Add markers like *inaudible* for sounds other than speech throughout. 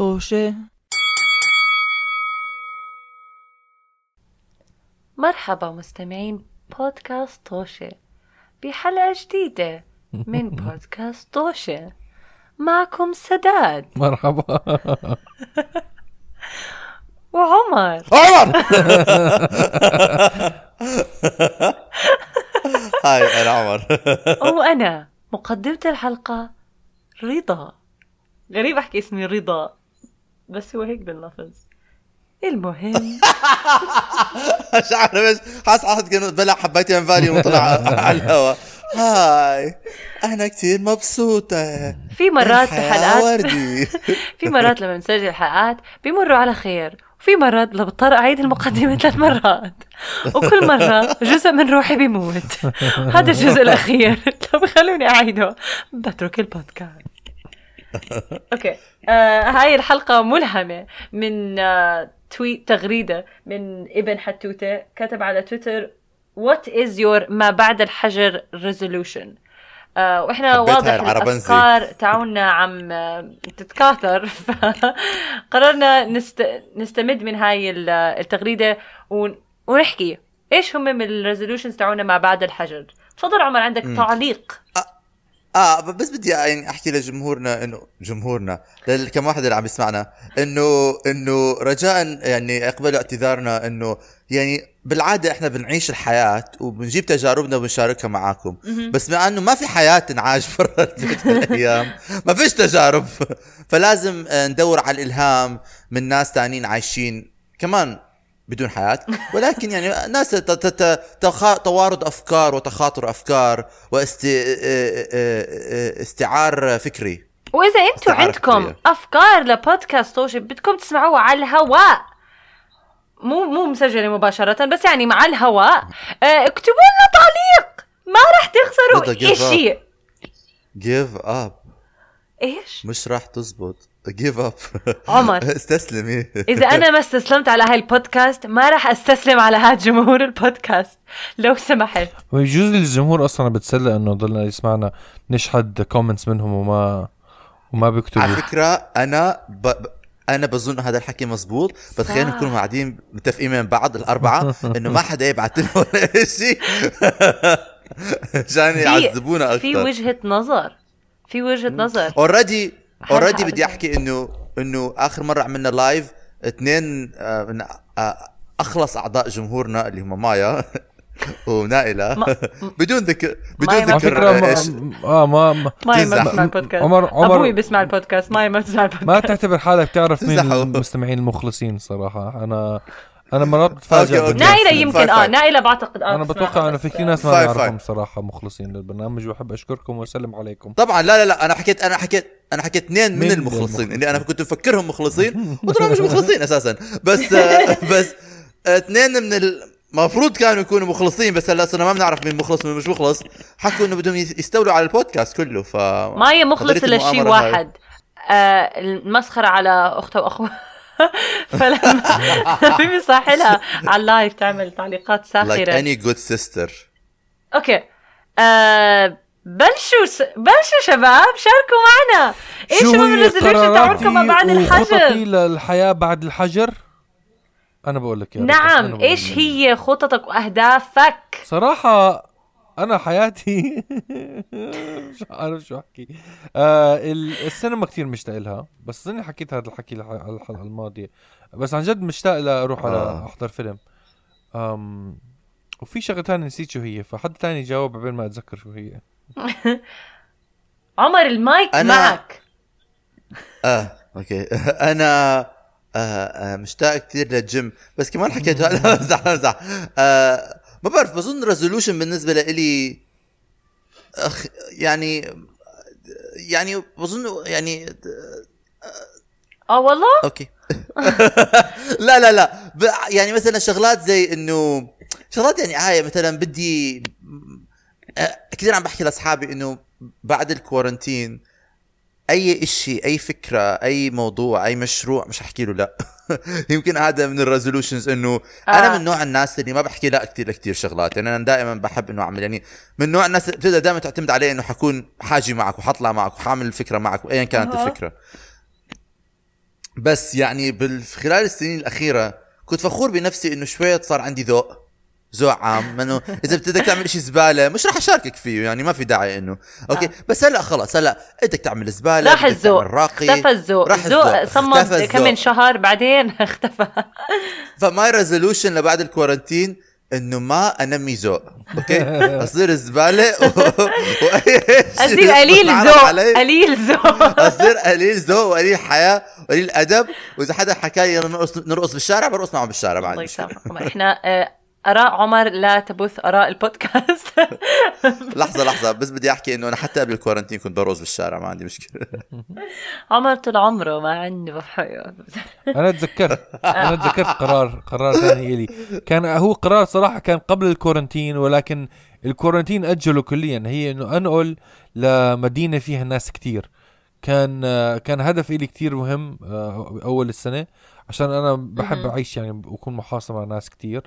طوشة مرحبا مستمعين بودكاست طوشة بحلقة جديدة من *laughs* بودكاست طوشة معكم سداد. مرحبا. *laughs* وعمر. عمر! *laughs* هاي أنا عمر. وأنا مقدمة الحلقة رضا. غريب أحكي اسمي رضا. بس هو هيك باللفظ المهم. *laughs* مش عارف إيش. حاسس حاسس كانه بلع حبيتين فاليوم وطلع *laughs* على الهواء هاي. أنا كثير مبسوطة. في مرات وردي. *laughs* في مرات لما نسجل حلقات بيمروا على خير. وفي مرات بضطر أعيد المقدمة ثلاث مرات. وكل مرة جزء من روحي بيموت. هذا الجزء الأخير. لو بخلوني أعيده. بترك البودكاست. *laughs* okay. آه هاي الحلقة ملهمة من آه tweet تغريدة من ابن حتوتة كتب على تويتر What is your ما بعد الحجر resolution. آه وإحنا واضح. الأفكار تاعونا عم تتكاثر. *laughs* فقررنا نست... نستمد من هاي ال- التغريدة ون... ونحكي إيش هم من الريزولوشنز تاعونا ما بعد الحجر. تفضل عمر عندك تعليق. آه بس بدي يعني أحكي لجمهورنا إنه جمهورنا لكم واحد اللي عم يسمعنا إنه إنه رجاء يعني اقبلوا اعتذارنا إنه يعني بالعادة إحنا بنعيش الحياة وبنجيب تجاربنا وبنشاركها معاكم. بس مع إنه ما في حياة تنعاش *laughs* برا البيت هالأيام ما فيش تجارب. *laughs* فلازم ندور على الإلهام من ناس تانيين عايشين كمان بدون حياة. ولكن يعني ناس توارد أفكار وتخاطر أفكار واستعار فكري. وإذا أنتم عندكم فكرية. أفكار لبودكاست توشي بدكم تسمعوها على الهواء. مو مو مسجلة مباشرة بس يعني مع الهواء. آه، اكتبوا لنا تعليق. ما راح تخسروا. شيء give up. إيش؟ مش راح تزبط. Give up. عمر. *laughs* استسلمي إذا أنا ما استسلمت على هاي البودكاست ما راح أستسلم على هذا جمهور البودكاست. لو سمحت. ويجوز الجمهور أصلا بتسلى إنه ضلنا يسمعنا نشحد comments منهم وما وما على بيكتبوا فكرة أنا ب... ب- أنا بظن هذا الحكي مزبوط بتخيل صح. نكون قاعدين متفقين من بعض الأربعة *laughs* إنه ما حدا يبعث لنا ولا شيء *laughs* عشان يعذبونا أكثر في وجهة نظر. في وجهة نظر. اوريدي اوريدي بدي. أحكي انه إنه آخر مرة عملنا live اثنين آه، من آه، أخلص أعضاء جمهورنا اللي هم مايا *laughs* ونائلة *laughs* بدون ذكر بدون مايا ذكر إيش آه ما ما, ماي ما. بتسمع البودكاست عمر- عمر- أبوي بيسمع البودكاست ماي ما بتسمع البودكاست ما تعتبر حالك تعرف مين. المستمعين المخلصين صراحة أنا أنا مرات بتفاجئ. نائلة يمكن آه. نائلة بعتقد آه أنا بتوقع إنه في كثير ناس ما فايف. صراحة مخلصين للبرنامج وبحب أشكركم وأسلم عليكم طبعا لا لا لا أنا حكيت أنا حكيت أنا حكيت اثنين من من المخلصين. اللي أنا كنت مفكرهم مخلصين *laughs* وطلعوا مش مخلصين أساسا بس آه، *laughs* بس اثنين من المفروض كانوا يكونوا مخلصين بس هلا صرنا ما بنعرف مين مخلص ومين مش مخلص حكوا إنه بدهم يستولوا على البودكاست كله ف ماي مخلص قدرت الا شيء المؤامرة هاي. واحد آه المسخرة على اختها واخوها *laughs* فلما *laughs* في مساحلها على ال live تعمل تعليقات like ساخرة. any good sister. okay. آه بلشوا س... بلشوا شباب شاركوا معنا. إيش هي ال resolution تاعكم ما بعد الحجر؟ للحياه بعد الحجر؟ أنا بقول لك يا نعم. إيش. هي خططك وأهدافك؟ صراحة أنا حياتي. *laughs* مش عارف شو أحكي. آه ال- السينما كثير مشتاق لها بس أظني حكيت هذا الحكي الح- على الحلقة الماضية. بس عن جد مشتاق لأروح على آه. أحضر فيلم. أم وفي شغلة تانية نسيت شو هي فحد تاني جاوب قبل ما أتذكر شو هي. *laughs* عمر المايك أنا- معك. آه okay. *laughs* أنا آه آه مشتاق كثير للجيم. بس كمان حكيت لا امزح امزح آه ما بعرف بظن resolution بالنسبة لإلي أخ يعني يعني بظن يعني آه والله؟ okay. *laughs* لا لا لا. يعني مثلا شغلات زي إنه شغلات يعني هاي مثلا بدي كثير عم بحكي لأصحابي إنه بعد ال quarantine أي إشي أي فكرة أي موضوع أي مشروع مش احكي له لا. *laughs* *laughs* يمكن هذا من ال resolutions إنه آه. أنا آه. من نوع الناس اللي ما بحكي لا كثير لكثير شغلات يعني أنا دائما بحب إنه أعمل يعني من نوع الناس بتقدر دائما تعتمد علي إنه حكون حاجي معك وحطلع معك وحعمل الفكرة معك وايا كانت أها. الفكرة بس يعني بال- خلال السنين الأخيرة كنت فخور بنفسي إنه شوية صار عندي ذوق عام إنه إذا بدك تعمل شيء زبالة مش راح أشاركك فيه يعني ما في داعي إنه. okay؟ آه. بس هلأ خلص هلأ بدك تعمل زبالة راح الذوق اختفى الذوق راح الذوق. صمد كم من. شهر بعدين *laughs* اختفى. ف my resolution لبعد ال quarantine إنه ما أنمي ذوق okay؟ *laughs* أصير زبالة و... *laughs* أصير قليل ذوق. قليل ذوق أصير قليل ذوق وقليل حياة وقليل أدب. وإذا حدا حكى لي نرقص نرقص بالشارع برقص معه بالشارع ما الله عندي. يسامحكم. إحنا آه، أراء عمر لا تبث أراء البودكاست. *laughs* لحظة لحظة. بس بدي أحكي إنه أنا حتى قبل الكورنتين كنت برقص بالشارع ما عندي مشكلة. *laughs* عمر طول عمره ما عنده بحياة *laughs* أنا تذكرت أنا تذكرت قرار قرار ثاني إلي. كان هو قرار صراحة كان قبل الكورنتين ولكن الكورنتين اجله كليا. هي إنه أنقل لمدينة فيها ناس كتير. كان كان هدف إلي كتير مهم آه، أول السنة عشان أنا بحب. أعيش يعني واكون محاصر مع ناس كتير.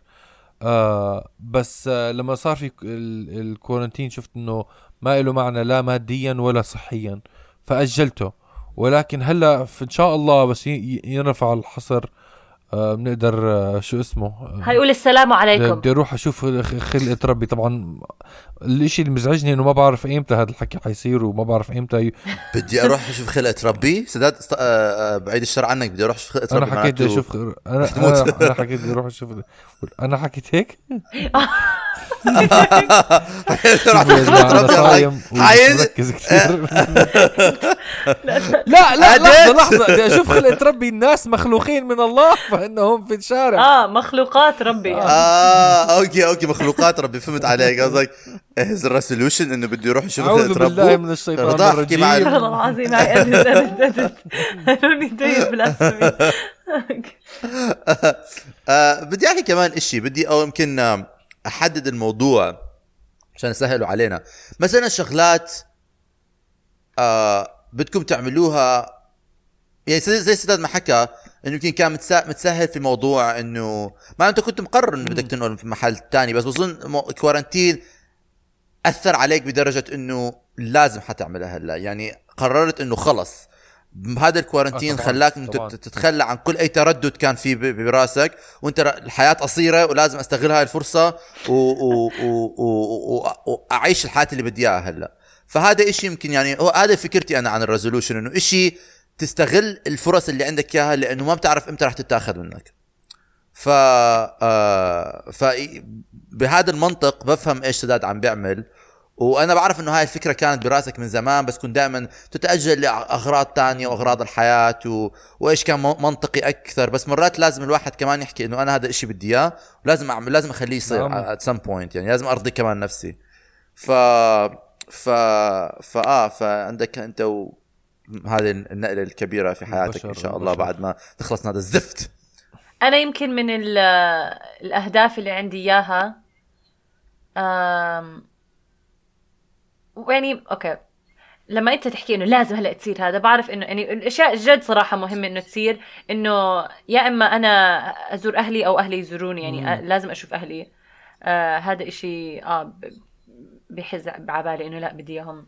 آه بس آه لما صار في ال- الكورنتين شفت إنه ما له معنى لا ماديا ولا صحيا فأجلته. ولكن هلأ إن شاء الله بس ينرفع الحصر بنقدر آه شو اسمه آه هيقول السلام عليكم. بدي أروح أشوف خ- خلقة ربي. طبعا الإشي اللي مزعجني إنه ما بعرف ايمتى هذا الحكي حيصير وما بعرف ايمتى ي... بدي أروح أشوف خلقة ربي. سداد است... آه، آه، بعيد الشر عنك. بدي أروح أشوف خلقة أنا ربي حكيت بدي أشوف خ- أنا. أنا, أنا حكيت بدي أروح أشوف أنا حكيت هيك؟ *laughs* راح صايم كثير لا لا لحظة بدي أشوف خلقة ربي الناس مخلوقين من الله فانهم في الشارع آه مخلوقات ربي يعني. آه أوكي أوكي مخلوقات ربي فهمت عليك قصدك از الريسولوشن انه بدي أروح أشوف اعوذ بالله من الشيطان مع الرجيم والله العظيم هلوني جيد بالاسامي آه بدي احكي كمان اشي بدي أو يمكن آه، أحدد الموضوع عشان يسهلوا علينا. مثلا شغلات آه بدكم تعملوها يعني زي سداد ما حكى إنه يمكن كان متسهل في موضوع إنه ما أنت كنت مقرر إنه بدك تنقل في محل تاني بس بظن quarantine أثر عليك بدرجة إنه لازم حتعملها هلا. يعني قررت إنه خلص. هذا ال quarantine آه، خلاك تتخلى عن كل أي تردد كان في براسك وأنت الحياة قصيرة ولازم أستغل هاي الفرصة وأعيش الحياة اللي بدي إياها هلأ. فهذا إشي يمكن يعني هو هذا فكرتي أنا عن ال resolution إنه إشي تستغل الفرص اللي عندك إياها لأنه ما بتعرف إمتى رح تتاخذ منك. ف آه ف بهذا المنطق بفهم إيش سداد عم بيعمل. وأنا بعرف إنه هاي الفكرة كانت براسك من زمان بس كنت دائما تتأجل لأغراض تانية وأغراض الحياة و... وإيش كان منطقي أكثر. بس مرات لازم الواحد كمان يحكي إنه أنا هذا الشيء بدي إياه ولازم اعمل لازم أخليه يصير at some point يعني لازم أرضي كمان نفسي. ف ف فاه فعندك أنت و... هذه النقلة الكبيرة في حياتك إن شاء الله. بعد ما تخلص هذا الزفت. أنا يمكن من ال- الأهداف اللي عندي إياها أم... يعني أوكي. لما أنت تحكي إنه لازم هلأ تصير هذا بعرف إنه يعني الأشياء الجد صراحة مهمة إنه تصير إنه يا إما أنا أزور أهلي أو أهلي يزوروني يعني أ- لازم أشوف أهلي. آه هذا إشي آه بحز بعبالي إنه لأ بدي إياهم.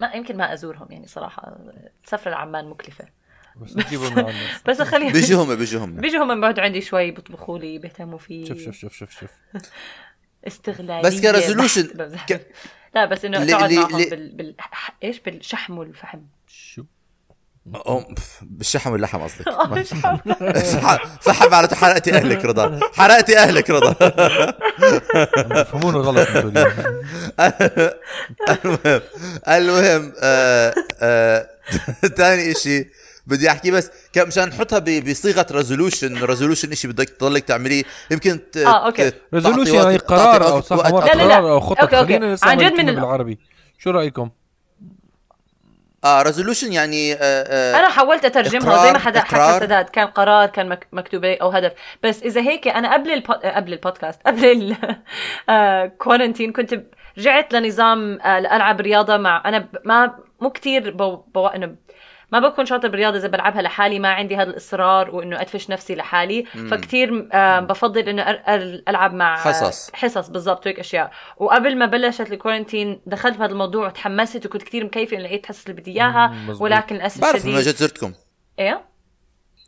ما يمكن ما أزورهم يعني صراحة. السفرة لعمان مكلفة. بس *laughs* بس اخليهم بيجوا هم بيجوا هم بيجوا هم بيقعدوا عندي شوي بيطبخوا لي بيهتموا في شوف شوف شوف شوف شوف. استغلالية. بس كريزولوشن بحت. *laughs* بمزح. ك- لا بس إنه تقعد معهم بال... بال... إيش؟ بالشحم والفحم. شو؟ أم، بالشحم واللحم قصدك. *laughs* فحم على حرقتي أهلك رضا. حرقتي أهلك رضا. تفهمونه غلط. *laughs* المهم المهم آه آه *laughs* ثاني إشي. بدي أحكي بس كم- مشان نحطها بصيغة resolution resolution إشي بدك تضلك تعمليه يمكن ت- آه،. ت- تعطي resolution يعني قرار أو صح لا، لا، لا. قرار أو خطه okay، okay. خلينا عن جد من بالعربي شو رأيكم؟ آه resolution يعني آه آه أنا حاولت أترجمها زي ما حدا حكى. سداد كان قرار كان مك... مكتوب أو هدف بس إذا هيك أنا قبل البو... قبل البودكاست قبل ال quarantine *laughs* كنت ب- رجعت لنظام آه، العب رياضة مع أنا. ما مو كثير بو... بو... ما بكون شاطر بالرياضة إذا بلعبها لحالي ما عندي هذا الإصرار وإنه أدفش نفسي لحالي فكتير آه بفضل إنه. ألعب مع حصص. حصص بالضبط وهيك أشياء وقبل ما بلشت ال quarantine دخلت بهذا الموضوع وتحمست وكنت كثير مكيفة انه لقيت الحصص اللي بدي إياها مم،. ولكن للأسف بعرف الشديد جد زرتكم إيه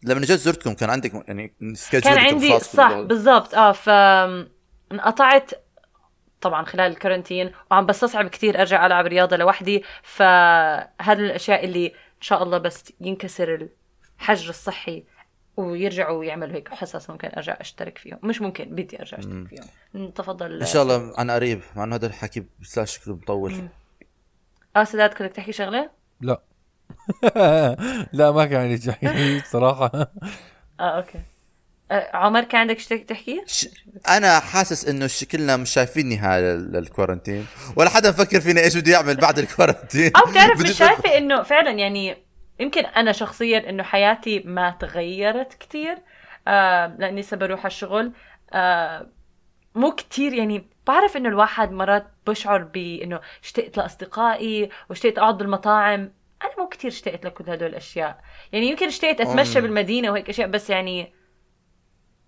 لما جيت زرتكم كان عندك يعني كان عندي صح. بالضبط آه ف انقطعت طبعا خلال الكورنتين وعم بستصعب كثير أرجع ألعب رياضة لوحدي فهذا الأشياء اللي إن شاء الله بس ينكسر الحجر الصحي ويرجعوا يعملوا هيك حصص ممكن أرجع أشترك فيهم. مش ممكن بدي أرجع أشترك فيهم. تفضل إن شاء الله عن قريب مع إنه هذا الحكي بس شكله مطول. آه سداد كنت تحكي شغلة؟ لا. *laughs* لا ما كان عندي شيء صراحة آه okay. عمر كان عندك شيء تحكي؟ ش... أنا حاسس إنه شكلنا مش شايفين نهاية لل- لل quarantine ولا حدا مفكر فينا إيش بده يعمل بعد ال quarantine أو بتعرف مش شايفة إنه فعلا يعني يمكن أنا شخصيا إنه حياتي ما تغيرت كتير آه لأني لسه بروح على الشغل آه مو كتير يعني بعرف إنه الواحد مرات بشعر بانه اشتقت لأصدقائي واشتقت اقعد بالمطاعم أنا مو كتير اشتقت لكل هدول الأشياء. يعني يمكن اشتقت أتمشى أم. بالمدينة وهيك أشياء بس يعني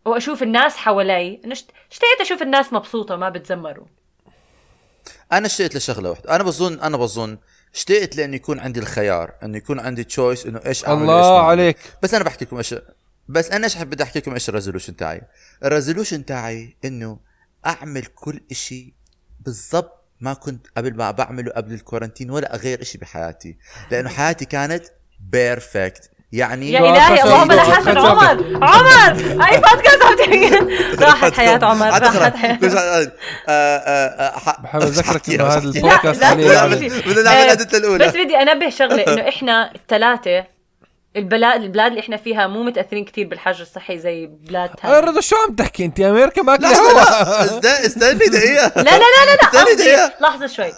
وأشوف الناس حوالي. انه اشت- اشتقت أشوف الناس مبسوطة ما بتزمروا. أنا اشتقت لشغلة واحدة. أنا بظن أنا بظن اشتقت لأنه يكون عندي الخيار إنه يكون عندي choice إنه إيش أعمل الله أعمل. عليك. بس أنا بحكي لكم إيش بس أنا إيش بدي احكي لكم إيش ال resolution تاعي. ال resolution تاعي إنه أعمل كل إشي بالضبط ما كنت قبل ما بعمله قبل ال quarantine ولا أغير إشي بحياتي. لأنه حياتي كانت perfect يعني يا إلهي اللهم لا خشب. عمر عمر. أي بودكاست عم تحكي راحت حياة عمر راحت مش- آه، آه، آه، أحكي، إنه بس هذا. البودكاست لا، لا،. لا. بدنا نعمل الأدلة الأولى. بس بدي أنبه شغلة *laughs* إنه إحنا الثلاثة البلاد البلاد اللي إحنا فيها مو متأثرين كثير بالحجر الصحي زي بلاد ثانية رضا شو عم تحكي أنت؟ أمريكا ما لا است- استني دقيقة. لا لا لا لا لا استني لحظة شوي.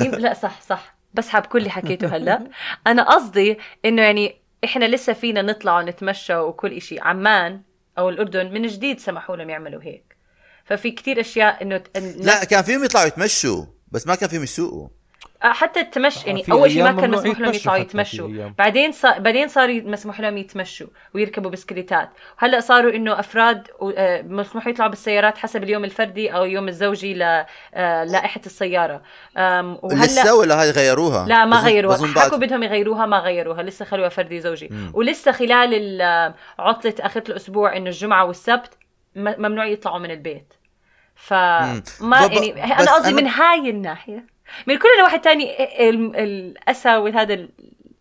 *laughs* لا صح صح. بسحب كل اللي حكيته هلا. أنا قصدي إنه يعني إحنا لسه فينا نطلع ونتمشى وكل إشي. عمان أو الأردن من جديد سمحوا لهم يعملوا هيك. ففي كتير أشياء إنه لا كان فيهم يطلعوا يتمشوا بس ما كان فيهم يسوقوا. حتى التمشي يعني في أول شيء ما كان مسموح لهم يطلعوا يتمشوا. بعدين صار بعدين صار مسموح لهم يتمشوا ويركبوا بسكليتات. وهلا صاروا إنه أفراد آه، مسموح يطلعوا بالسيارات حسب اليوم الفردي أو اليوم الزوجي للائحه السيارة. أم، وهلأ لسه ولا هاي غيروها؟ لا ما غيروها. حكوا بدهم يغيروها ما غيروها. لسه خلوها فردي زوجي. ولسه خلال ال- عطلة آخر الأسبوع إنه الجمعة والسبت ممنوع يطلعوا من البيت. فما يعني أنا قصدي أنا- من هاي الناحية. من كل واحد تاني ال- الاسى وهذا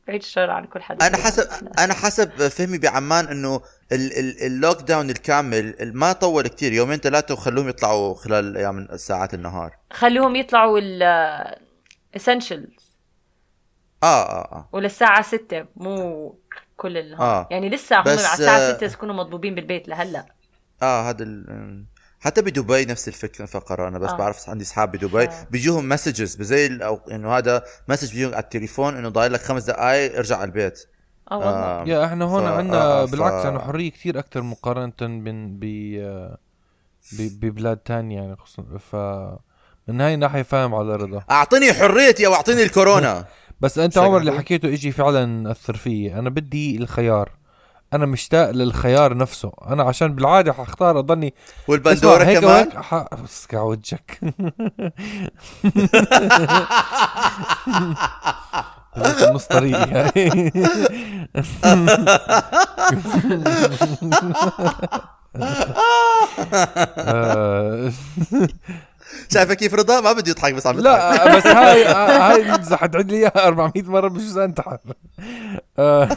بعيد الشر عن كل حدا أنا حسب أنا حسب فهمي بعمان إنه ال- ال- اللوك داون الكامل ما طول كتير. يومين ثلاثة وخلوهم يطلعوا خلال أيام ساعات النهار. خلوهم يطلعوا ال essentials. آه آه آه. وللساعة 6 مو كل النهار. آه. يعني لسه هم على الساعة آه، 6 يكونوا مضبوبين بالبيت لهلأ. آه هذا ال- حتى بدبي نفس الفكرة فقره أنا بس آه. بعرف عندي أصحاب بدبي. آه. بيجوهم messages زي ال- أو إنه هذا message بيجيهم على التليفون إنه ضايل لك خمس دقائق ارجع على البيت. آه والله. آه. يا إحنا هون ف- عندنا آه، ف- بالعكس عندنا حرية كثير أكثر مقارنة بين ب ب- ببلاد تانية يعني خصوصا ف من هاي الناحيه فاهم على رضا أعطيني حريتي أو أعطيني الكورونا. بس أنت عمر اللي حكيته أجي فعلا أثر فيي. أنا بدي الخيار. أنا مشتاق للخيار نفسه. أنا عشان بالعادة حختار أضلني والبندورة هيك كمان؟ وهيك ح... أسكع وجهك. *laughs* هذاك النص طريق يعني. *laughs* آه، شايفه كيف رضا؟ ما بده يضحك بس عم يضحك. لا بس هاي *laughs* هاي نمزح تعد لي إياها 400 مرة بجوز انتحر آه،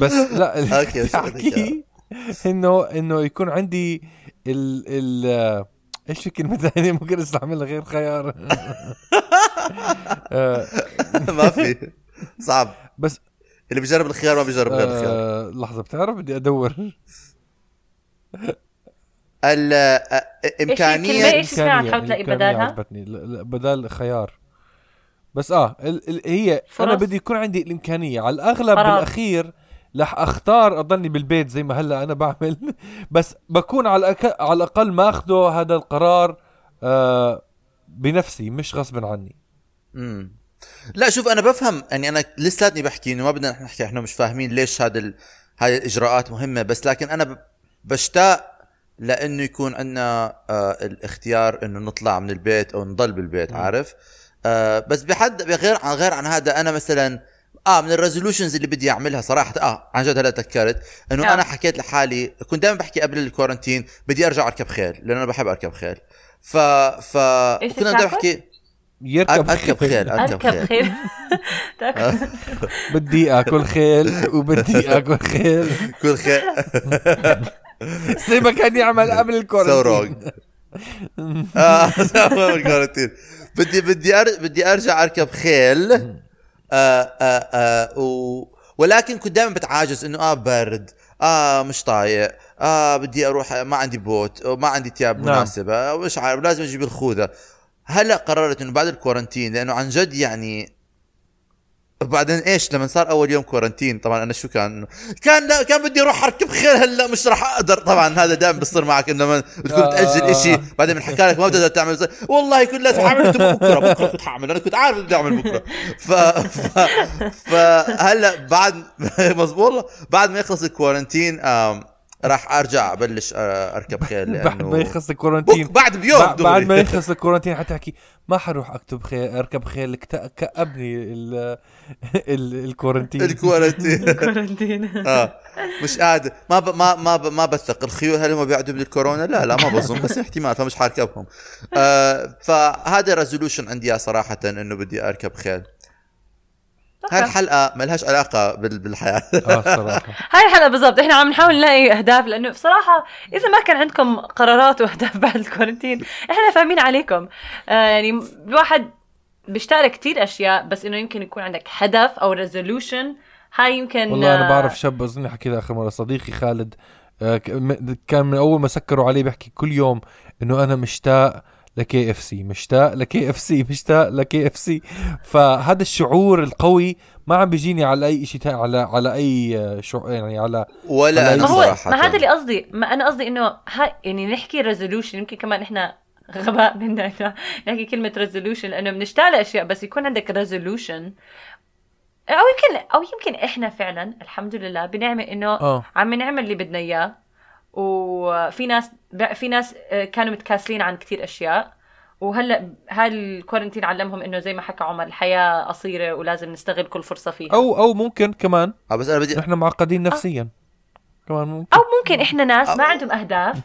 بس لا *laughs* احكيه إنه إنه يكون عندي ال ال آه، إيش في كلمة ثانية؟ ممكن أستعملها غير خيار. آه، *laughs* ما في. صعب. بس اللي بيجرب الخيار ما بيجرب غير الخيار. آه، لحظة بتعرف بدي أدور؟ ال- كلمة؟ امكانيه إيش إسمها؟ إمكانية- تحاول تلاقي بدالها؟ عجبتني بدال خيار بس آه ال ال هي أنا فرص؟ بدي يكون عندي الإمكانية على الأغلب قرار. بالأخير رح أختار أضلني بالبيت زي ما هلأ أنا بعمل *laughs* بس بكون على الأك... على الأقل ماخذه هذا القرار آه بنفسي مش غصبا عني مم. لا شوف أنا بفهم يعني أنا لساتني بحكي إنه ما بدنا نحكي إحنا مش فاهمين ليش هذا ال... هاي الإجراءات مهمة بس لكن أنا ب... بشتاق لأنه يكون عندنا آه الاختيار إنه نطلع من البيت أو نضل بالبيت عارف؟ آه بس بحد بغير عن غير عن هذا أنا مثلا آه من ال resolutions اللي بدي أعملها صراحة آه عن جد هلا تذكرت إنه آه. أنا حكيت لحالي كنت دائما بحكي قبل ال quarantine بدي أرجع أركب خيل لأنه أنا بحب أركب خيل. ف ف كنا دائما؟ بحكي يركب أركب خيل. أركب أركب خيل. *laughs* بدي آكل خيل وبدي آكل خيل. كل خيل. *laughs* زي ما كان يعمل *laughs* قبل ال quarantine. *laughs* آه *laughs* so ال quarantine. بدي بدي أر... بدي أرجع أركب خيل. آه آه آه و... ولكن كنت دائما بتعاجز إنه آه برد. آه مش طايق. آه بدي أروح ما عندي بوت ما عندي ثياب نعم. مناسبة. مش عارف لازم أجيب الخوذة. هلأ قررت إنه بعد ال quarantine لأنه عن جد يعني بعدين إيش لما صار أول يوم quarantine طبعا أنا شو كان؟ كان لا كان بدي أروح أركب خيل هلأ مش راح أقدر. طبعا هذا دائما بيصير معك إنه لما بتكون آه. بتأجل إشي بعدين بنحكى لك ما بتقدر تعمل زي والله كنت لازم أعمل بكرة بكرة كنت حاعمل أنا كنت عارف بدي أعمل بكرة. ف... ف... فهلا بعد *laughs* مزبوط بعد ما يخلص ال quarantine آم... راح ارجع ابلش آه، اركب *laughs* خيل بعد ما لأنه يخلص ال quarantine. بعد بيوم بع- بعد ما. يخلص *laughs* ال quarantine حتحكي ما حروح أكتب خيل أركب خيل كأبني ال ال ال quarantine. ال quarantine. *laughs* quarantine آه. مش قادر ما ب... ما ما ب... ما بثق. الخيول هل هم بيعدوا بالكورونا؟ لا لا ما بظن بس احتمال فمش حاركبهم. آه فهذا resolution عندي صراحة إنه بدي أركب خيل. هاي الحلقة ما لهاش علاقة بال... بالحياة. آه صراحة *laughs* هاي الحلقة بالضبط. إحنا عم نحاول نلاقي أهداف لأنه بصراحة إذا ما كان عندكم قرارات وأهداف بعد ال quarantine إحنا فاهمين عليكم. آه يعني الواحد بيشتغل كتير أشياء بس إنه يمكن يكون عندك هدف أو resolution هاي يمكن والله أنا آه، بعرف شاب اظن حكيت آخر مرة صديقي خالد آه، كان من أول ما سكروا عليه بيحكي كل يوم إنه أنا مشتاق ل KFC. مشتاق ل KFC. *laughs* مشتاق ل KFC. فهذا الشعور القوي ما عم بيجيني على أي شيء على على أي آه، شو يعني على ولا ما هو صراحة. ما هذا اللي قصدي. ما أنا قصدي إنه هاي يعني نحكي resolution يمكن كمان إحنا غباء *laughs* منا إنه نحكي كلمة resolution لأنه بنشتاق لأشياء بس يكون عندك resolution أو يمكن أو يمكن إحنا فعلا الحمد لله بنعمة إنه آه. عم نعمل اللي بدنا إياه. وفي ناس في ناس آه، كانوا متكاسلين عن كتير أشياء. وهلا هاي ال quarantine علمهم إنه زي ما حكى عمر الحياة قصيرة ولازم نستغل كل فرصة فيها. أو أو ممكن كمان آه بس أنا بدي نحن معقدين نفسيا. كمان ممكن. أو ممكن إحنا ناس ما أو- عندهم أهداف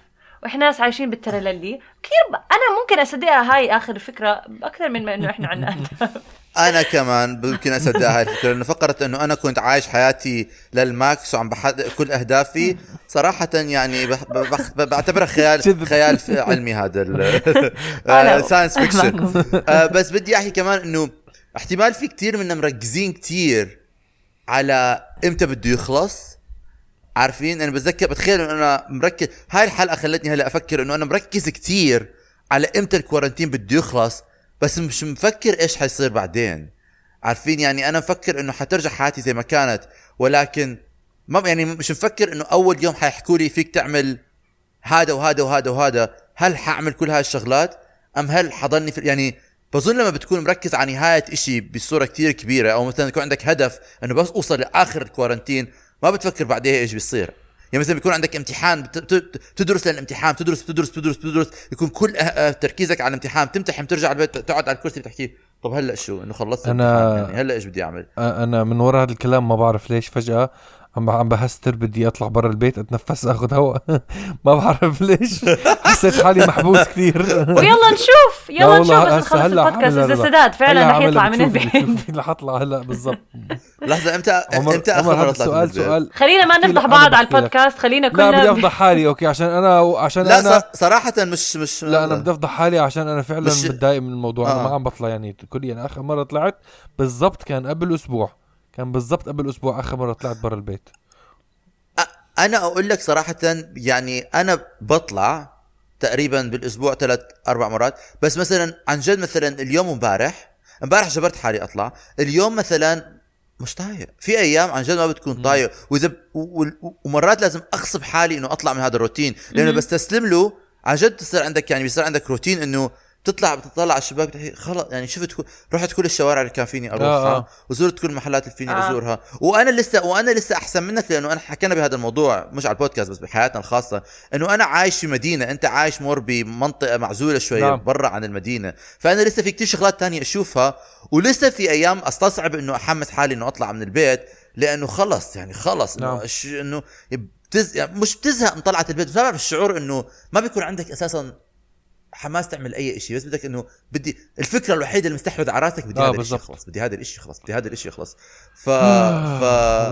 وإحنا ناس عايشين بالترللي. كثير ب... أنا ممكن أصدقها هاي آخر فكرة أكثر من ما إنه إحنا عندنا *laughs* أهداف. أنا كمان ممكن أصدق هاي الفكرة لأنه فكرت إنه أنا كنت عايش حياتي لل max وعم بحقق كل أهدافي. صراحة يعني بعتبرها خيال. خيال علمي هذا *laughs* أنا- science fiction معكم. بس بدي أحكي كمان إنه احتمال في كتير منا مركزين كتير على إمتى بده يخلص. عارفين؟ أنا بتذكر بتخيل إنه أنا مركز هاي الحلقة خلتني هلأ أفكر إنه أنا مركز كتير على إمتى الكورنتين بده يخلص. بس مش مفكر إيش حيصير بعدين. عارفين؟ يعني أنا مفكر إنه حترجع حياتي زي ما كانت ولكن ما يعني مش مفكر إنه أول يوم حيحكوا لي فيك تعمل هذا وهذا وهذا وهذا. هل حأعمل كل هاي الشغلات؟ أم هل حضلني في يعني بظن لما بتكون مركز على نهاية إشي بصورة كتير كبيرة أو مثلا يكون عندك هدف إنه بس أوصل لآخر الكورنتين ما بتفكر بعدها إيش بيصير. يعني مثلا بيكون عندك امتحان تدرس للامتحان تدرس تدرس تدرس تدرس يكون كل أه- أه تركيزك على الامتحان تمتحن ترجع البيت تقعد على الكرسي بتحكي طب هلأ شو؟ إنه خلصت الامتحان يعني هلأ إيش بدي أعمل؟ أنا من وراء هذا الكلام ما بعرف ليش فجأة عم عم بهستر بدي أطلع برا البيت أتنفس أخذ هواء *laughs* ما بعرف ليش. حسيت حالي محبوس كثير. *laughs* ويلا نشوف. لا يلا نشوف بس نخلص هلا البودكاست إذا. سداد. فعلا رح يطلع من البيت. اللي حطلع هلا بالضبط. لحظة إمتى إمتى آخر مرة سؤال؟ سؤال خلينا ما نفضح بعض على. البودكاست. خلينا لا بدي كلنا أفضح حالي. okay عشان أنا عشان لا أنا صراحة مش مش لا أنا بدي أفضح حالي عشان أنا فعلا متضايق من الموضوع. أنا آه. ما عم بطلع يعني كليا. أنا آخر مرة طلعت بالضبط كان قبل أسبوع. كان بالضبط قبل أسبوع آخر مرة طلعت برا البيت. أنا أقول لك صراحة يعني أنا بطلع تقريبا بالأسبوع ثلاث أربع مرات. بس مثلا عن جد مثلا اليوم امبارح امبارح جبرت حالي أطلع. اليوم مثلا مش طايق. في أيام عن جد ما بتكون طايق. وإذا ب- و- و- ومرات لازم أغصب حالي إنه أطلع من هذا الروتين. لأنه. بستسلم له. عن جد بتصير عندك يعني بيصير عندك روتين إنه بتطلع بتطلع على الشباك بتحكي خلص يعني شفت كل رحت كل الشوارع اللي كان فيني أروحها آه، آه. وزرت كل المحلات اللي فيني آه. أزورها وأنا لسه وأنا لسه أحسن منك لأنه أنا حكينا بهذا الموضوع مش على البودكاست بس بحياتنا الخاصة إنه أنا عايش في مدينة أنت عايش مور بمنطقة معزولة شوية نعم. برا عن المدينة فأنا لسه في كتير شغلات تانية أشوفها ولسه في أيام أستصعب إنه أحمس حالي إنه أطلع من البيت لأنه خلص يعني خلص إنه نعم. ش- إنه بتز... يعني مش بتزهق من طلعة البيت بتعرف الشعور إنه ما بيكون عندك أساسا حماس تعمل أي شيء بس بدك إنه بدي الفكرة الوحيدة اللي مستحوذ على راسك بدي آه، هذا الشيء. يخلص بدي هذا الشيء يخلص بدي هذا الشيء يخلص ف الله ف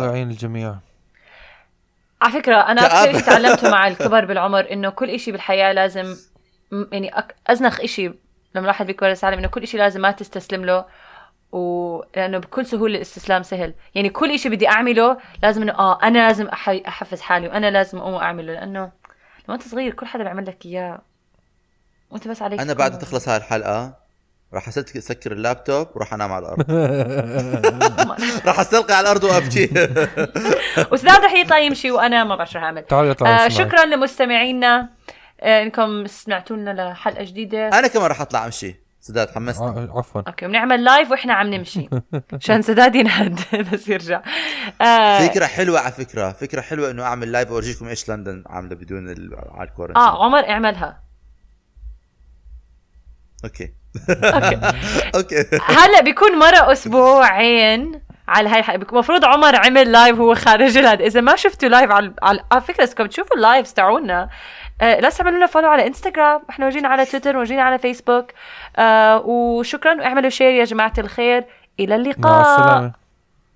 يعين الجميع على فكرة أنا كآبة. أكثر شيء تعلمته مع *laughs* الكبر بالعمر إنه كل إشي بالحياة لازم يعني أك... أزنخ إشي لما الواحد بيكبر يتعلم إنه كل إشي لازم ما تستسلم له ولأنه بكل سهولة الاستسلام سهل يعني كل إشي بدي أعمله لازم إنه آه أنا لازم أح... أحفز حالي وأنا لازم أقوم أعمله لأنه لما أنت صغير كل حدا بيعمل لك إياه وأنت بس عليك أنا بعد ما تخلص هاي الحلقة راح أسكر اللابتوب وراح أنام على الأرض. *laughs* راح أستلقي على الأرض وأبكي. وسداد رح يطلع يمشي وأنا ما بعرف شو هعمل تعالوا آه شكرا لمستمعينا. آه إنكم سمعتوا لنا لحلقة جديدة. أنا كمان راح أطلع أمشي. سداد حمستني آه، عفوا. okay بنعمل live وإحنا عم نمشي. *laughs* عشان سداد ينهد. *laughs* بس يرجع. آه فكرة حلوة على فكرة. فكرة حلوة إنه أعمل live اورجيكم إيش لندن عاملة بدون ال... على ال quarantine آه عمر اعملها. okay. okay. *laughs* okay. هلا بيكون مرة أسبوعين على هاي الحلقة المفروض عمر عمل live وهو خارج الهد إذا ما شفتوا live على على على فكرة اسكم تشوفوا ال lives تاعونا آه لا تعملوا لنا follow على انستغرام إحنا موجودين على تويتر موجودين على فيسبوك آه وشكرا واعملوا share يا جماعة الخير. إلى اللقاء. مع السلامة.